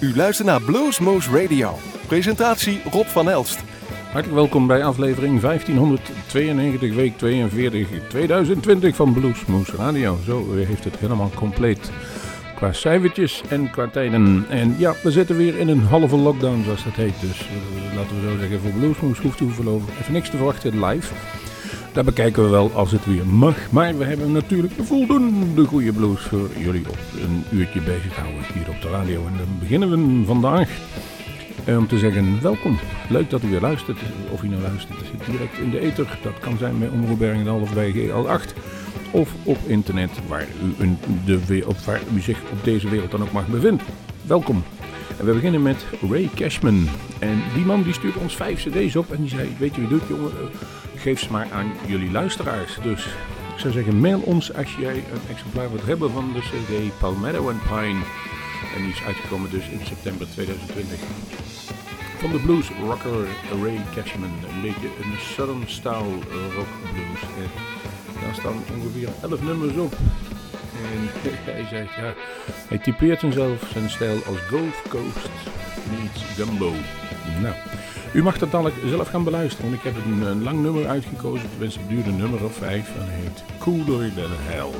U luistert naar Bluesmoose Radio. Presentatie Rob van Elst. Hartelijk welkom bij aflevering 1592, week 42, 2020 van Bluesmoose Radio. Zo heeft het helemaal compleet qua cijfertjes en qua tijden. En ja, we zitten weer in een halve lockdown, zoals dat heet. Dus uh, laten we zo zeggen, voor Bluesmoose hoeft u voorlopig even niks te verwachten live. Dat bekijken we wel als het weer mag. Maar we hebben natuurlijk voldoende goede blues voor jullie op een uurtje bezig houden hier op de radio. En dan beginnen we vandaag om te zeggen welkom. Leuk dat u weer luistert. Of u nou luistert direct in de ether. Dat kan zijn bij Omroep Bergendal of bij GL8. Of op internet waar u, de, op, waar zich op deze wereld dan ook mag bevinden. Welkom. En we beginnen met Ray Cashman. En die man die stuurt ons vijf cd's op. En die zei, weet je je doet jongen? Geef ze maar aan jullie luisteraars. Dus ik zou zeggen, mail ons als jij een exemplaar wilt hebben van de cd Palmetto and Pine. En die is uitgekomen dus in september 2020. Van de blues rocker Ray Cashman. Een beetje een southern style rock blues. Daar staan ongeveer 11 nummers op. En hij zegt, ja, hij typeert zichzelf zijn stijl als Gulf Coast meets Gumbo. Nou, u mag dat dadelijk zelf gaan beluisteren, want ik heb een, lang nummer uitgekozen. Tenminste, het duurde nummer of 5 en heet Cooler Than Hell.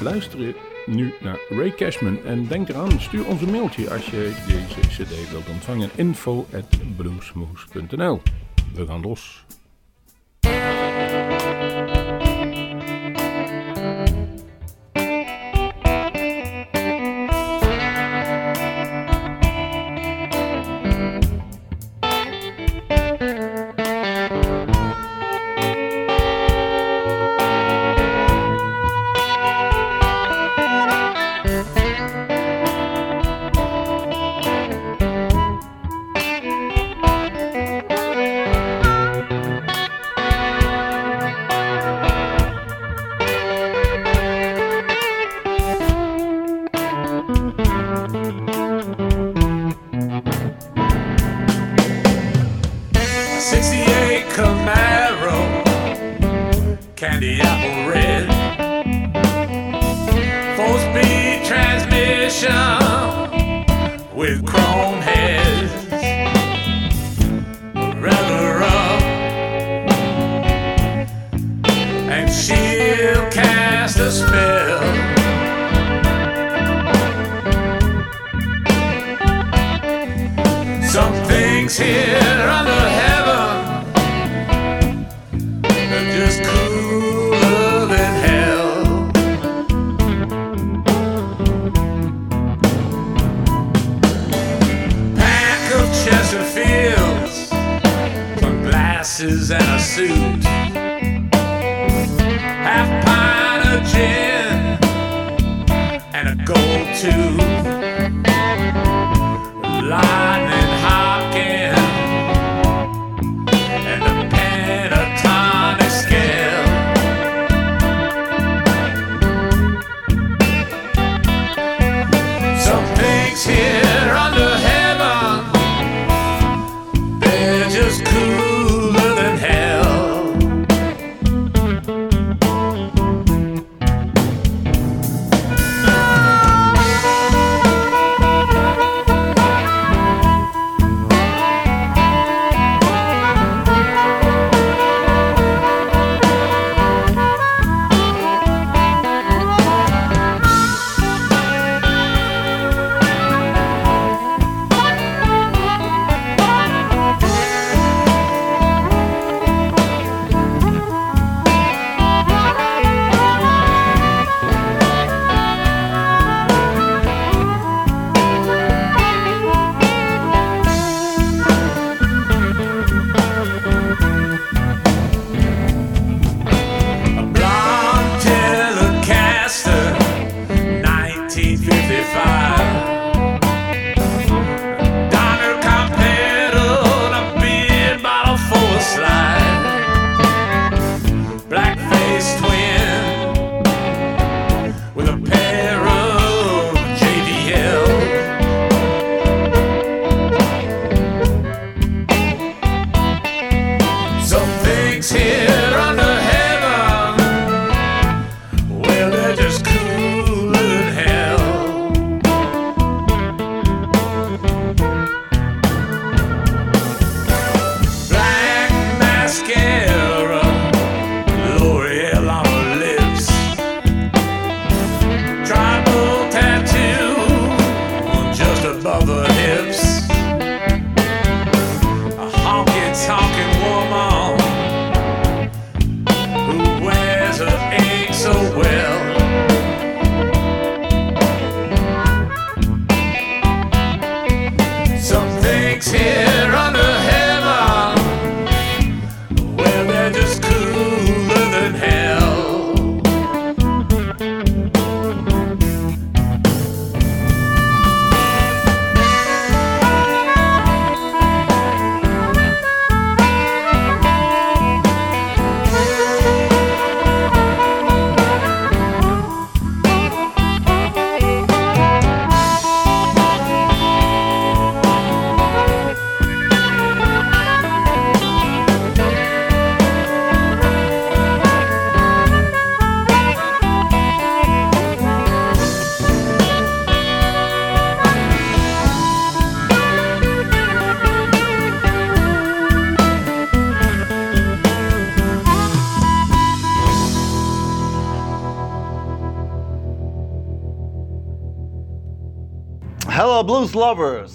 Luister nu naar Ray Cashman en denk eraan, stuur ons een mailtje als je deze cd wilt ontvangen. Info at We gaan los.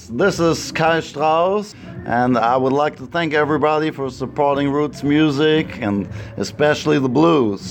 This is Kai Strauss, and I would like to thank everybody for supporting roots music and especially the blues.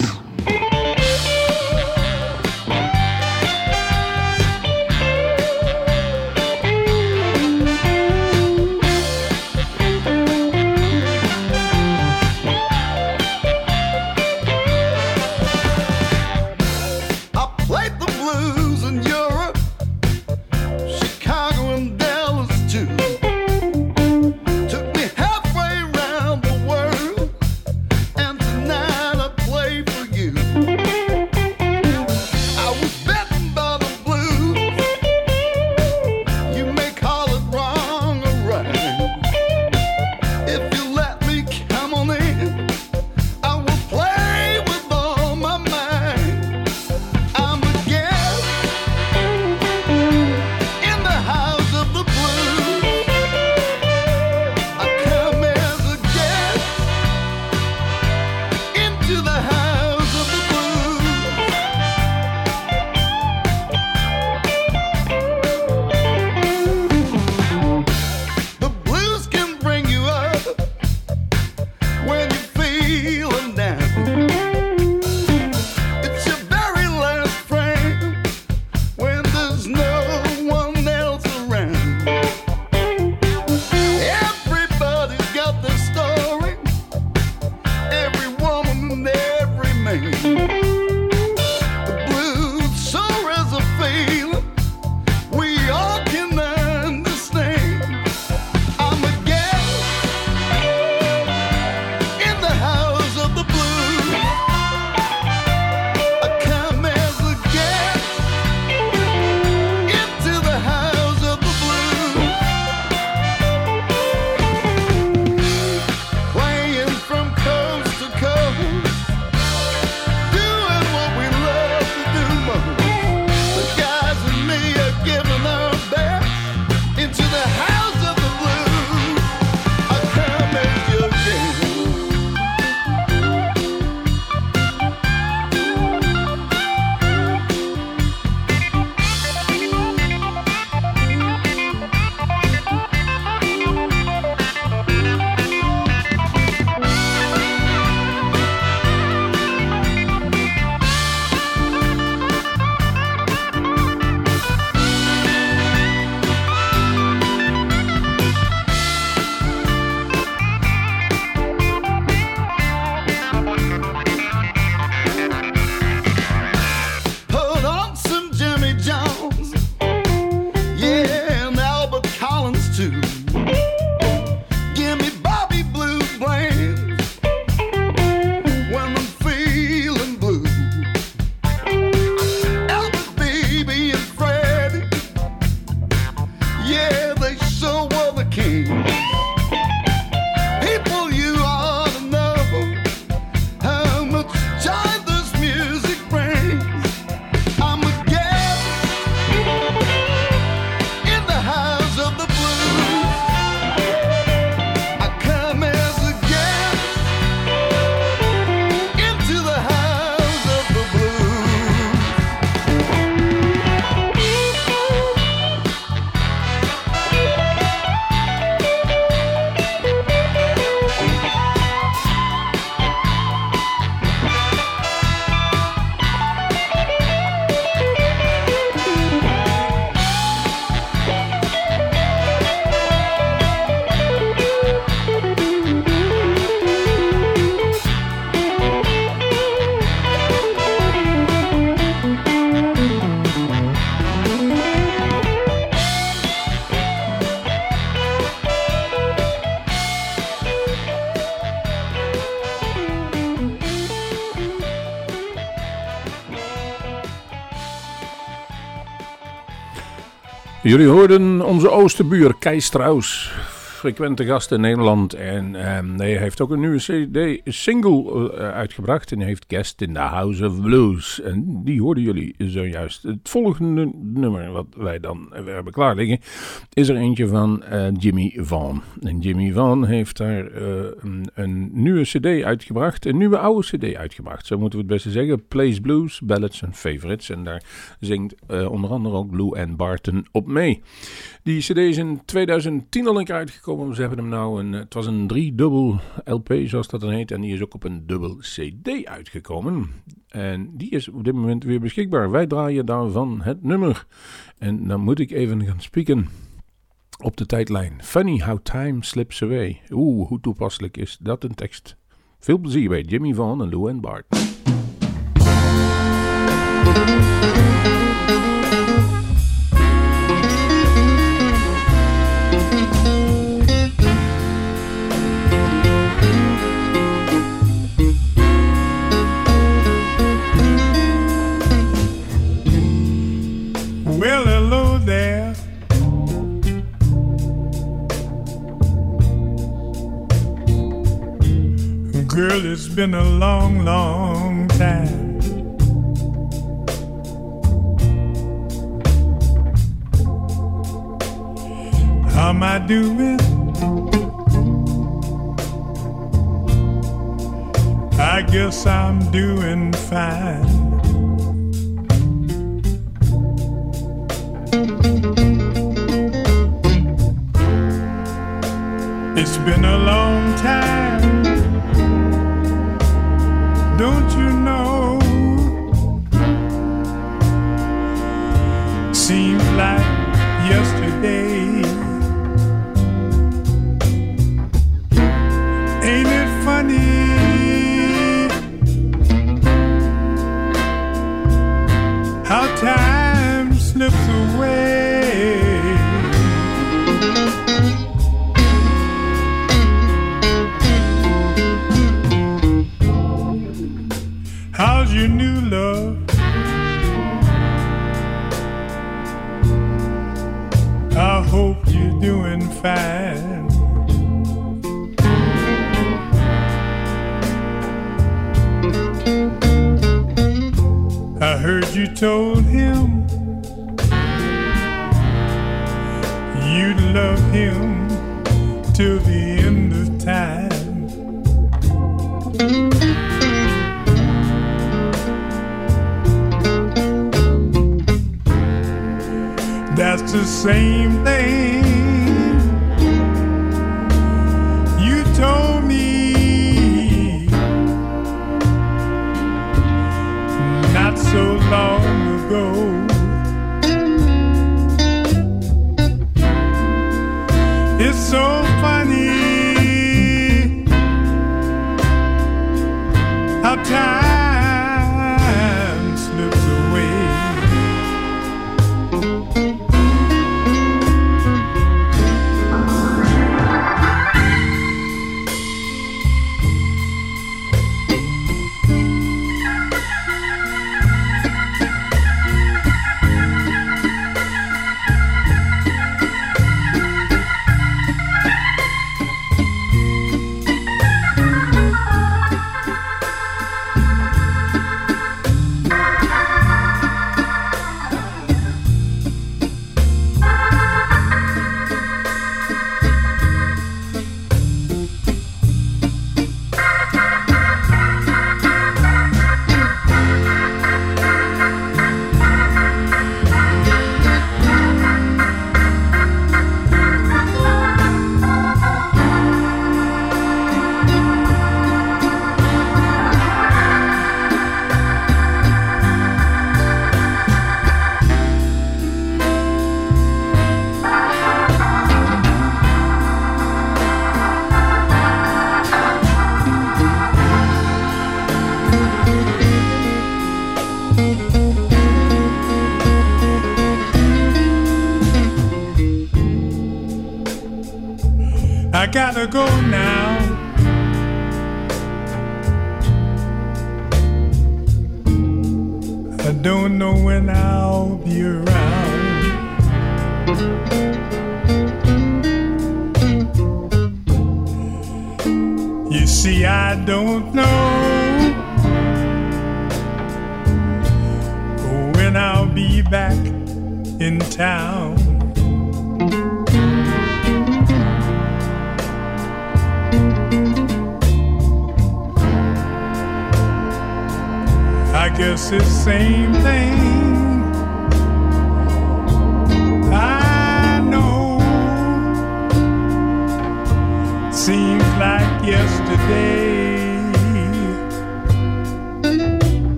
Jullie hoorden onze oosterbuur Strauss. Frequente gast in Nederland. En um, hij heeft ook een nieuwe CD-single uh, uitgebracht. En hij heeft Guest in the House of Blues. En die hoorden jullie zojuist. Het volgende nummer wat wij dan hebben klaar liggen, is er eentje van uh, Jimmy Vaughan. En Jimmy Vaughan heeft daar een, een, nieuwe CD uitgebracht. Een nieuwe oude CD uitgebracht. Zo moeten we het beste zeggen. Plays Blues, Ballads en Favorites. En daar zingt onder andere ook Blue and Barton op mee. Die CD is in 2010 al een keer uitgekomen. Ze hebben hem nou een. Het was een driedubbel LP, zoals dat dan heet. En die is ook op een dubbel CD uitgekomen. En die is op dit moment weer beschikbaar. Wij draaien daarvan het nummer. En dan moet ik even gaan spieken op de tijdlijn. Funny how time slips away. Oeh, hoe toepasselijk is dat een tekst. Veel plezier bij Jimmy Vaughan en Lou en Bart. Girl, it's been a long, long time. How am I doing? I guess I'm doing fine. It's been a long time. Don't you know? Seems like yesterday.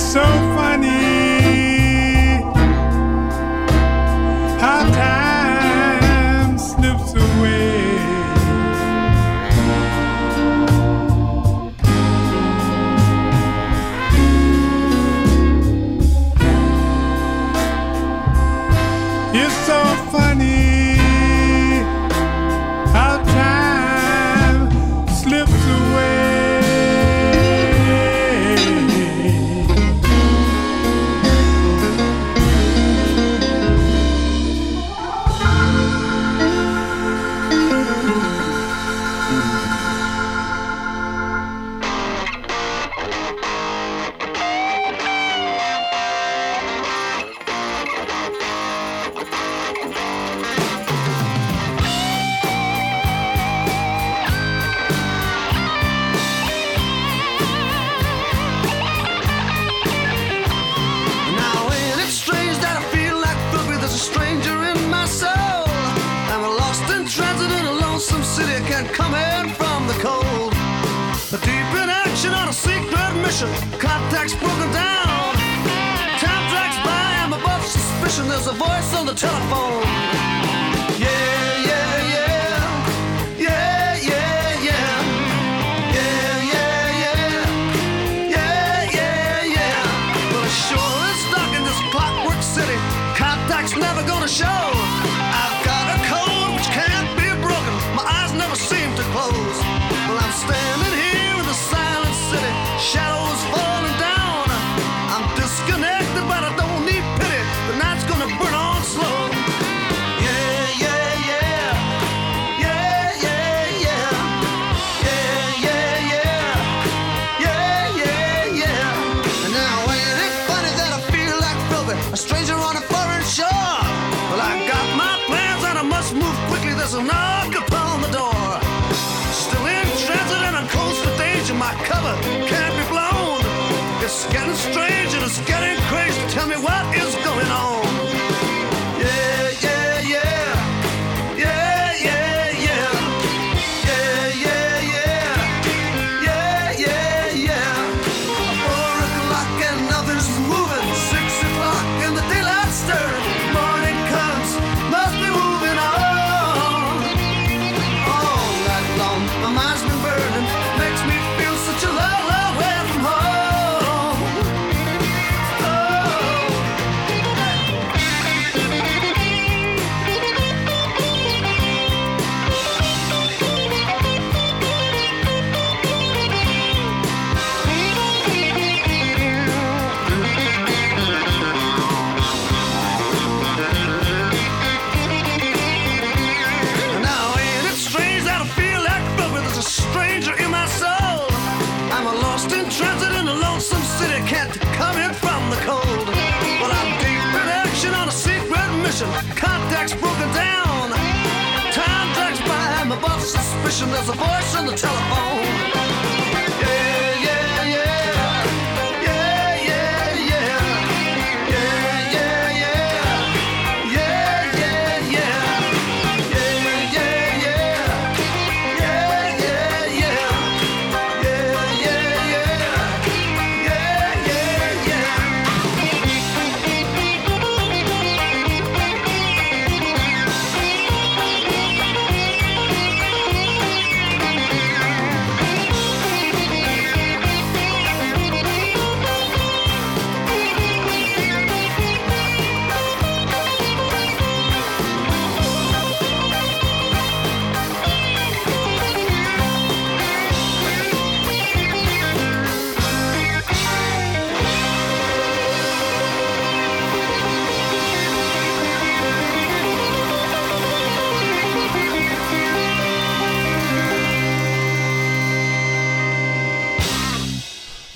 So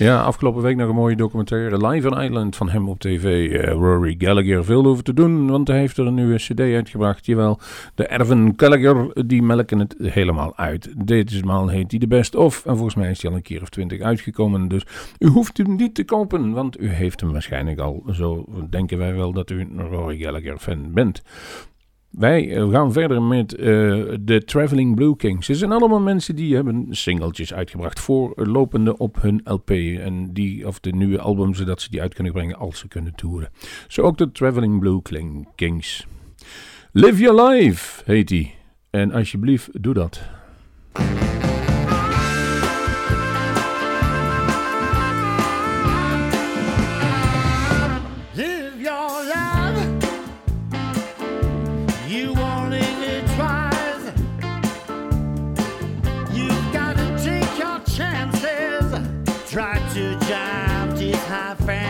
Ja, afgelopen week nog een mooie documentaire Live on Island van hem op tv. Eh, Rory Gallagher, veel over te doen, want hij heeft er een nieuwe cd uitgebracht. Jawel, de Erven Gallagher, die melken het helemaal uit. Ditmaal heet hij de Best Of en volgens mij is hij al een keer of twintig uitgekomen. Dus u hoeft hem niet te kopen, want u heeft hem waarschijnlijk al. Zo denken wij wel dat u een Rory Gallagher fan bent. Wij eh, gaan verder met uh, de Traveling Blue Kings. Ze zijn allemaal mensen die hebben singeltjes uitgebracht voorlopende op hun LP. En die, of de nieuwe album, zodat ze die uit kunnen brengen als ze kunnen toeren. Zo ook de Traveling Blue Kings. Live Your Life heet die. En alsjeblieft, doe dat. my friend.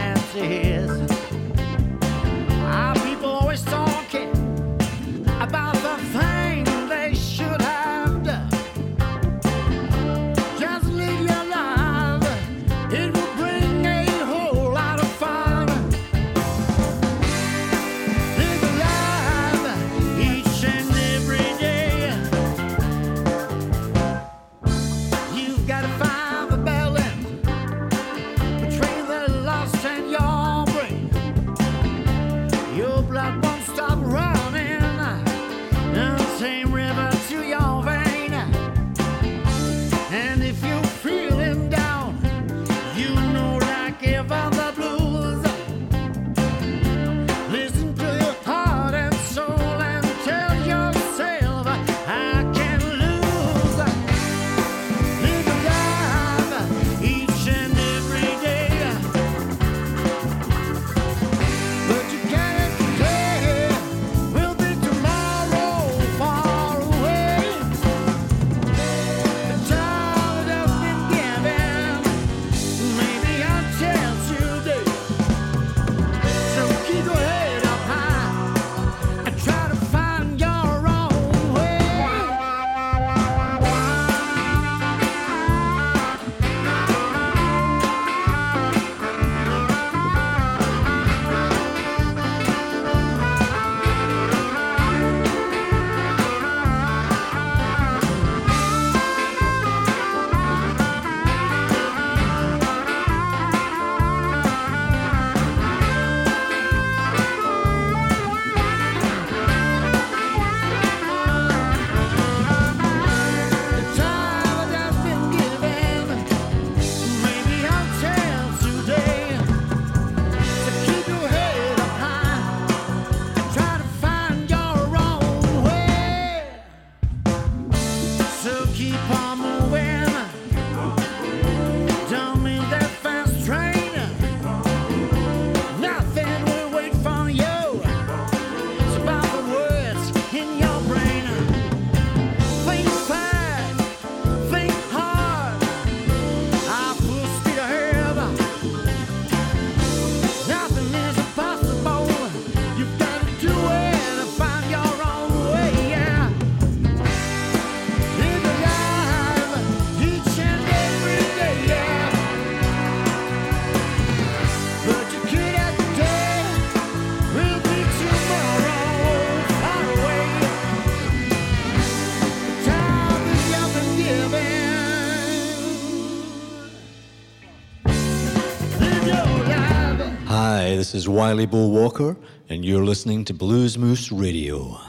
Is Wiley Bull Walker, and you're listening to Blues Moose Radio.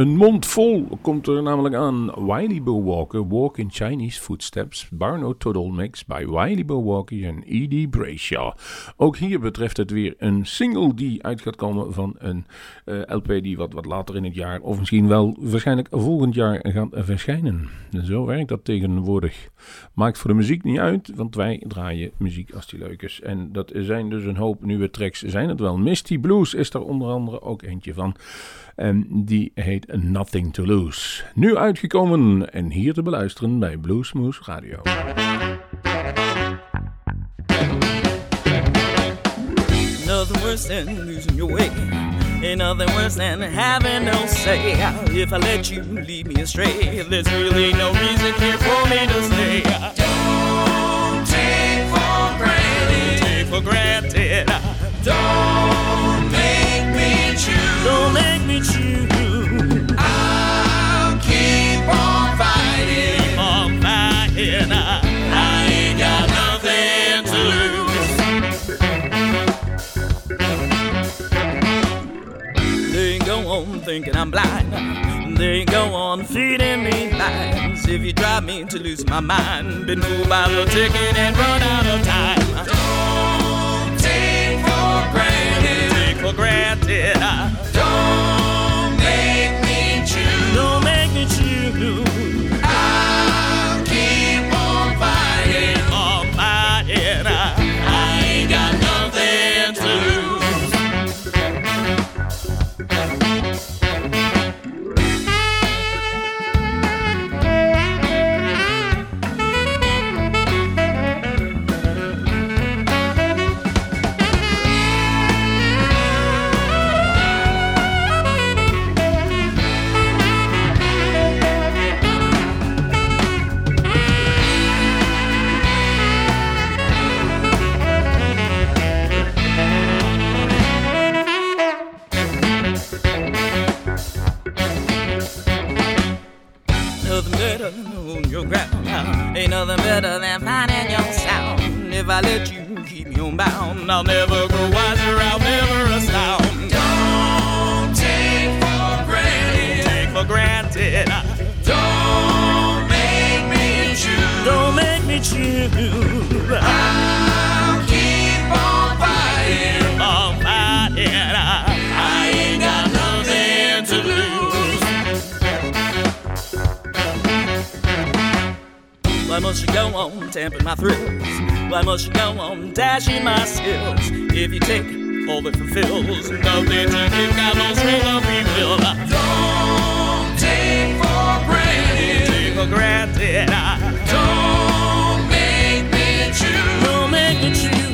Een mond vol komt er namelijk aan. Wiley Bow Walker, Walk in Chinese Footsteps, Barno Toddle Mix bij Wiley Bow Walker en E.D. Brayshaw. Ook hier betreft het weer een single die uit gaat komen van een uh, LP die wat, wat later in het jaar, of misschien wel waarschijnlijk volgend jaar gaat verschijnen. En zo werkt dat tegenwoordig. Maakt voor de muziek niet uit, want wij draaien muziek als die leuk is. En dat zijn dus een hoop nieuwe tracks, zijn het wel. Misty Blues is er onder andere ook eentje van. En die heet Nothing to Lose. Nu uitgekomen en hier te beluisteren bij Bluesmoose Radio. Nothing worse than losing your way. Ain't nothing worse than having no say. If I let you lead me astray, there's really no reason here for me to stay. Don't take for granted. Take for granted. Don't. Don't make me choose. I'll keep on fighting. Keep on fighting. I ain't got nothing to lose. They go on thinking I'm blind. They go on feeding me lies. If you drive me to lose my mind, been fooled by the ticket and run out of time. Don't take for granted. For granted. Don't nothing better than finding your sound. If I let you keep me on bound, I'll never grow wiser. Must you go on tamping my thrills? Why must you go on dashing my skills? If you take all that fulfills, nothing to give, got no string of free will. Don't take for granted. Take for granted. Don't make me choose. Don't make me choose.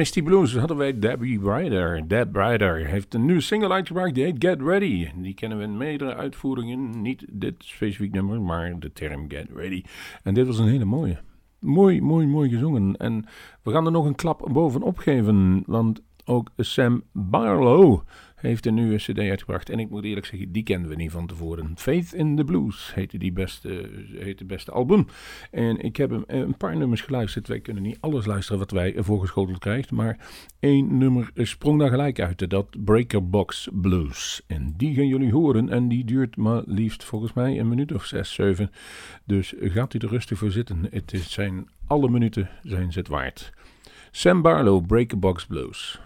Misty Blues hadden wij Debbie Ryder. Deb Ryder heeft een nieuwe single uitgebracht, die heet Get Ready. Die kennen we in meerdere uitvoeringen. Niet dit specifiek nummer, maar de term Get Ready. En dit was een hele mooie. Mooi, mooi, mooi gezongen. En we gaan er nog een klap bovenop geven, want ook Sam Barlow heeft een nieuwe cd uitgebracht. En ik moet eerlijk zeggen, die kenden we niet van tevoren. Faith in the Blues heette die beste, heet het beste album. En ik heb hem een paar nummers geluisterd. Wij kunnen niet alles luisteren wat wij voorgeschoteld krijgen. Maar één nummer sprong daar gelijk uit. Dat Breaker Box Blues. En die gaan jullie horen. En die duurt maar liefst volgens mij een minuut of zes, zeven. Dus gaat u er rustig voor zitten. Het is zijn, alle minuten zijn ze het waard. Sam Barlow, Breaker Box Blues.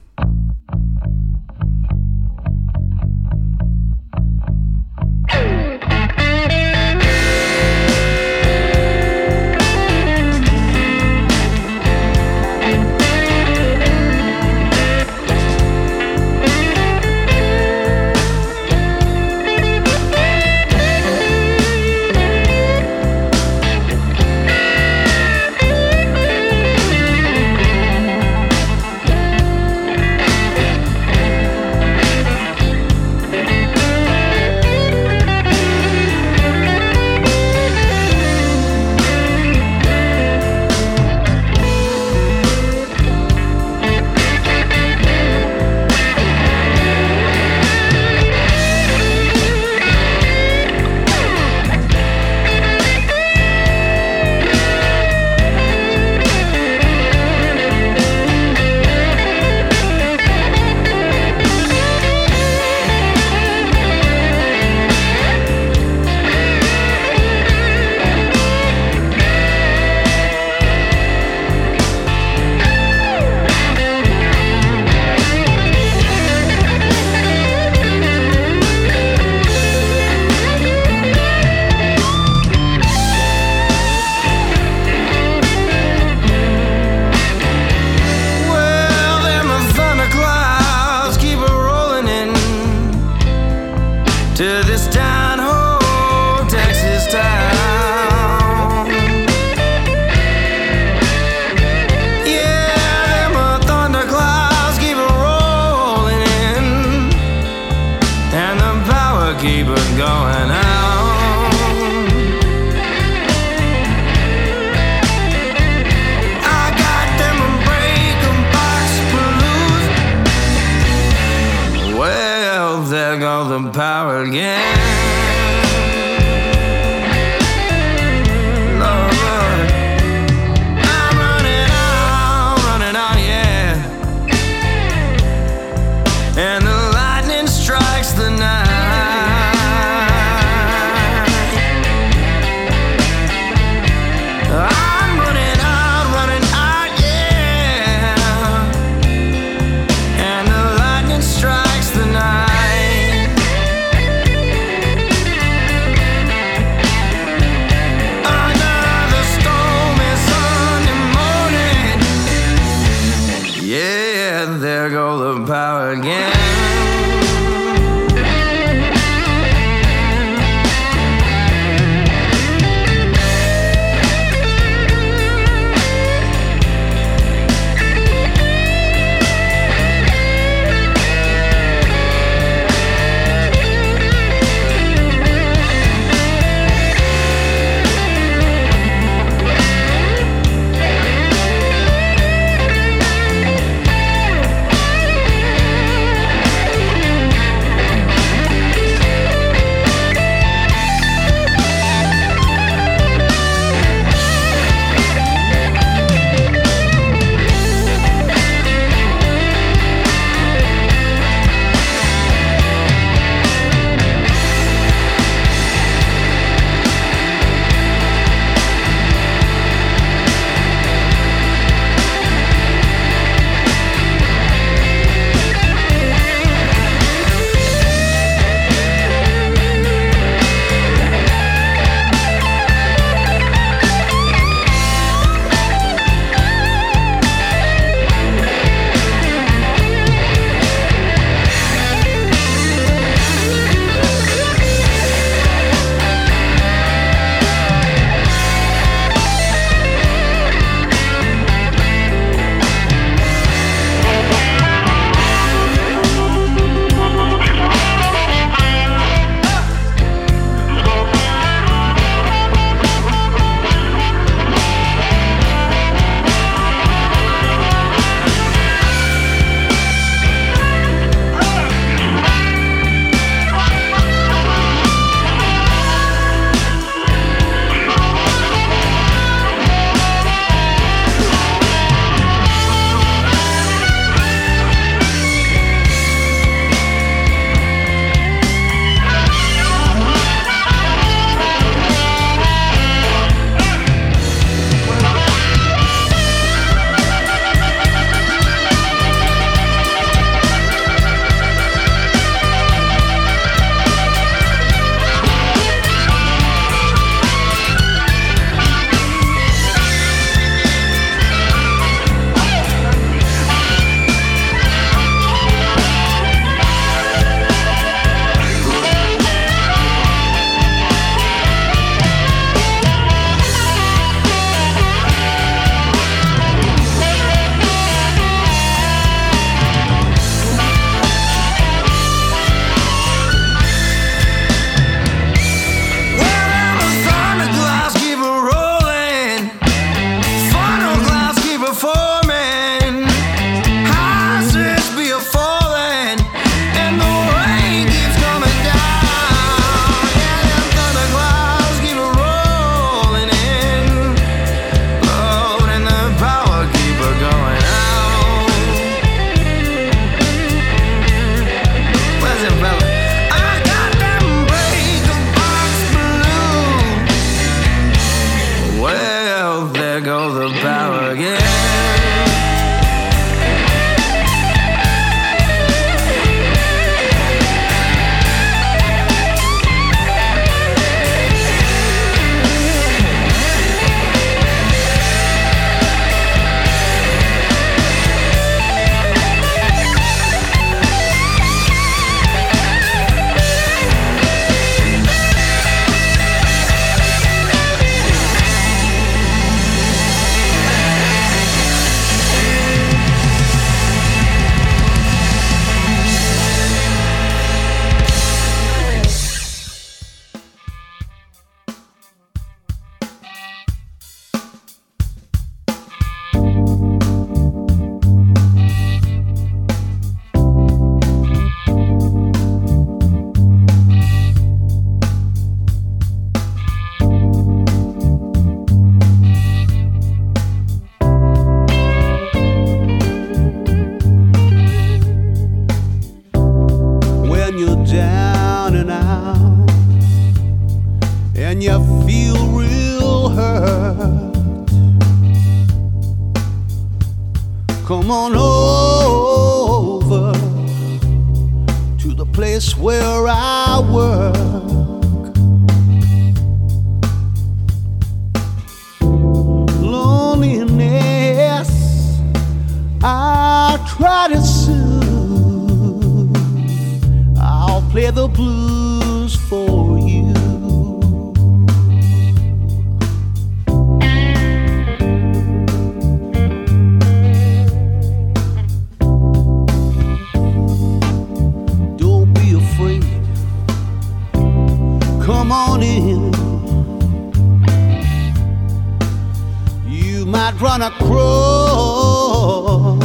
gonna cross.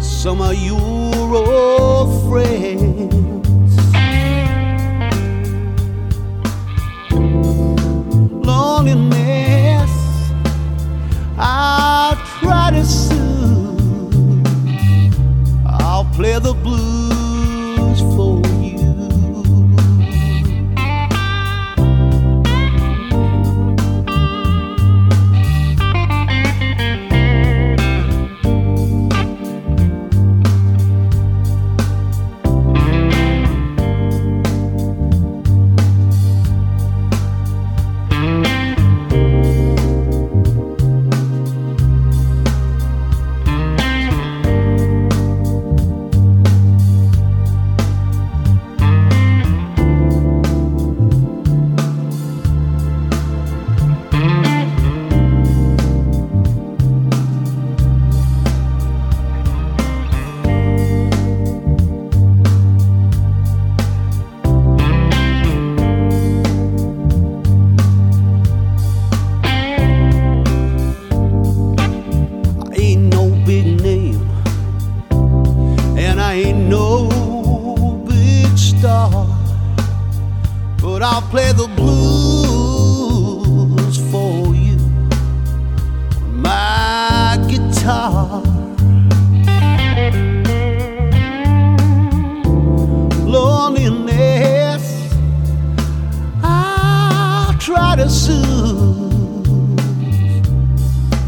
Some of you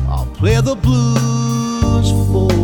I'll play the blues for.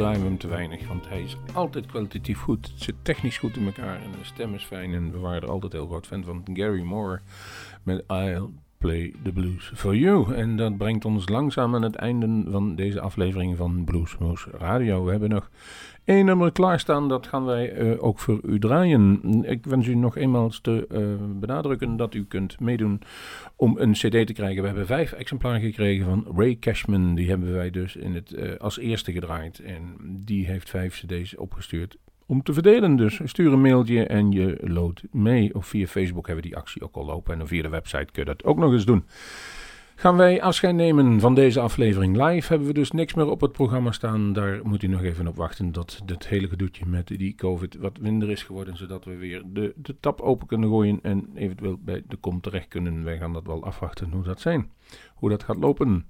Eigenlijk, hem te weinig, want hij is altijd kwalitatief goed. Het zit technisch goed in elkaar en de stem is fijn. En we waren er altijd heel groot fan van Gary Moore met I'll Play the Blues for You. En dat brengt ons langzaam aan het einde van deze aflevering van Bluesmoose Radio. We hebben nog één nummer klaarstaan, dat gaan wij eh, ook voor u draaien. Ik wens u nog eenmaal te eh, benadrukken dat u kunt meedoen om een cd te krijgen. We hebben vijf exemplaren gekregen van Ray Cashman. Die hebben wij dus in het, eh, als eerste gedraaid. En die heeft vijf cd's opgestuurd om te verdelen. Dus stuur een mailtje en je lood mee. Of via Facebook hebben we die actie ook al lopen. En via de website kun je dat ook nog eens doen. Gaan wij afscheid nemen van deze aflevering live. Hebben we dus niks meer op het programma staan. Daar moet u nog even op wachten dat dit hele gedoetje met die COVID wat minder is geworden. Zodat we weer de, de tap open kunnen gooien en eventueel bij de kom terecht kunnen. Wij gaan dat wel afwachten hoe dat zijn. Hoe dat gaat lopen.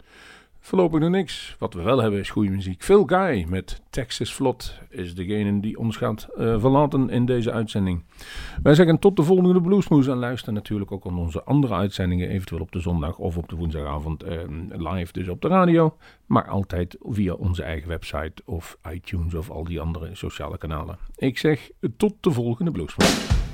Voorlopig nog niks. Wat we wel hebben is goede muziek. Phil Guy met Texas Vlot is degene die ons gaat uh, verlaten in deze uitzending. Wij zeggen tot de volgende Bluesmoes en luister natuurlijk ook aan onze andere uitzendingen, eventueel op de zondag of op de woensdagavond uh, live, dus op de radio. Maar altijd via onze eigen website of iTunes of al die andere sociale kanalen. Ik zeg tot de volgende Bluesmoes.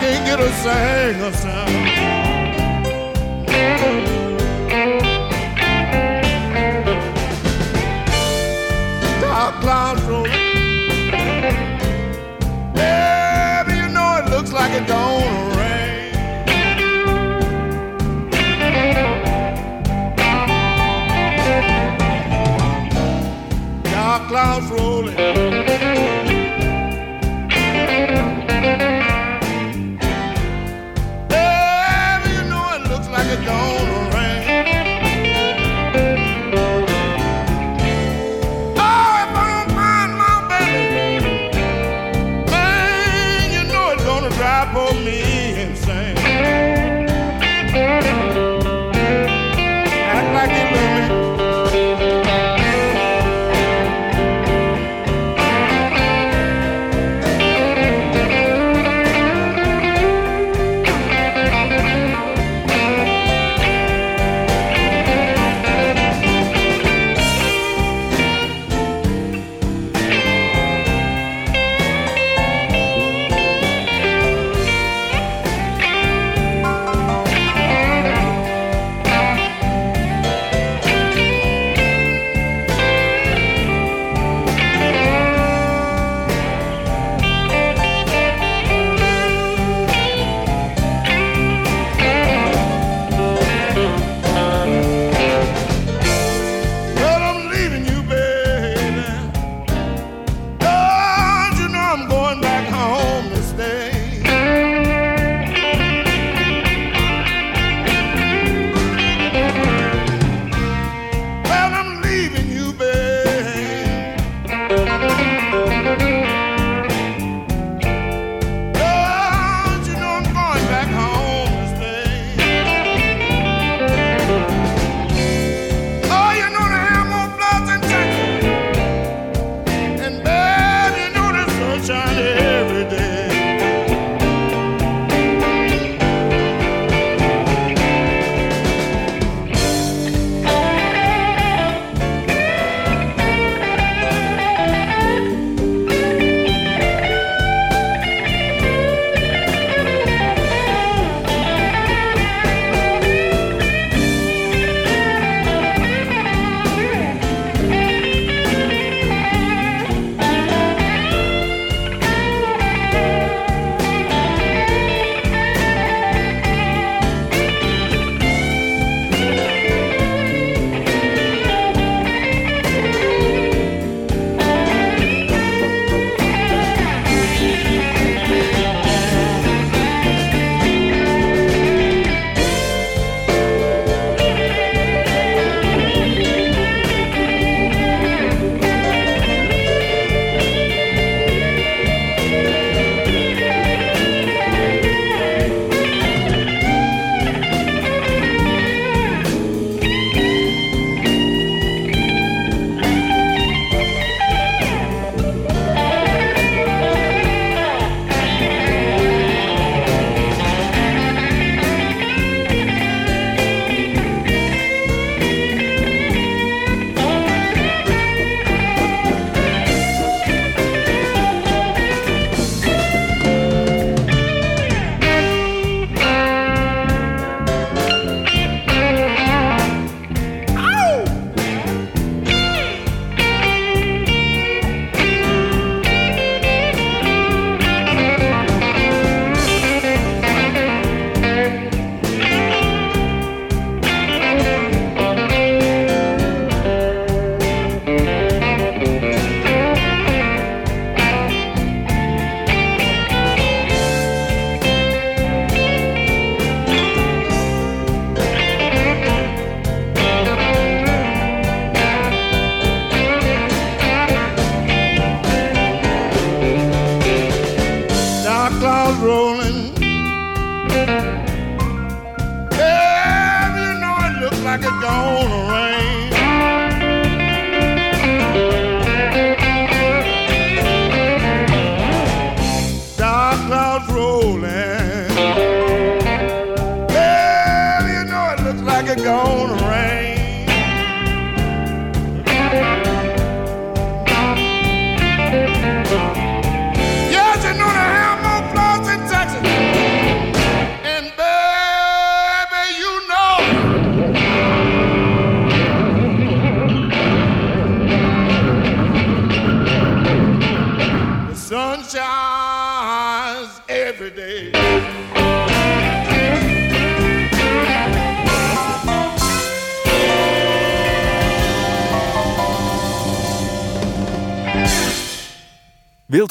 can't get a sing a sound. Dark clouds rolling. Baby, you know it looks like it don't rain. Dark clouds rolling.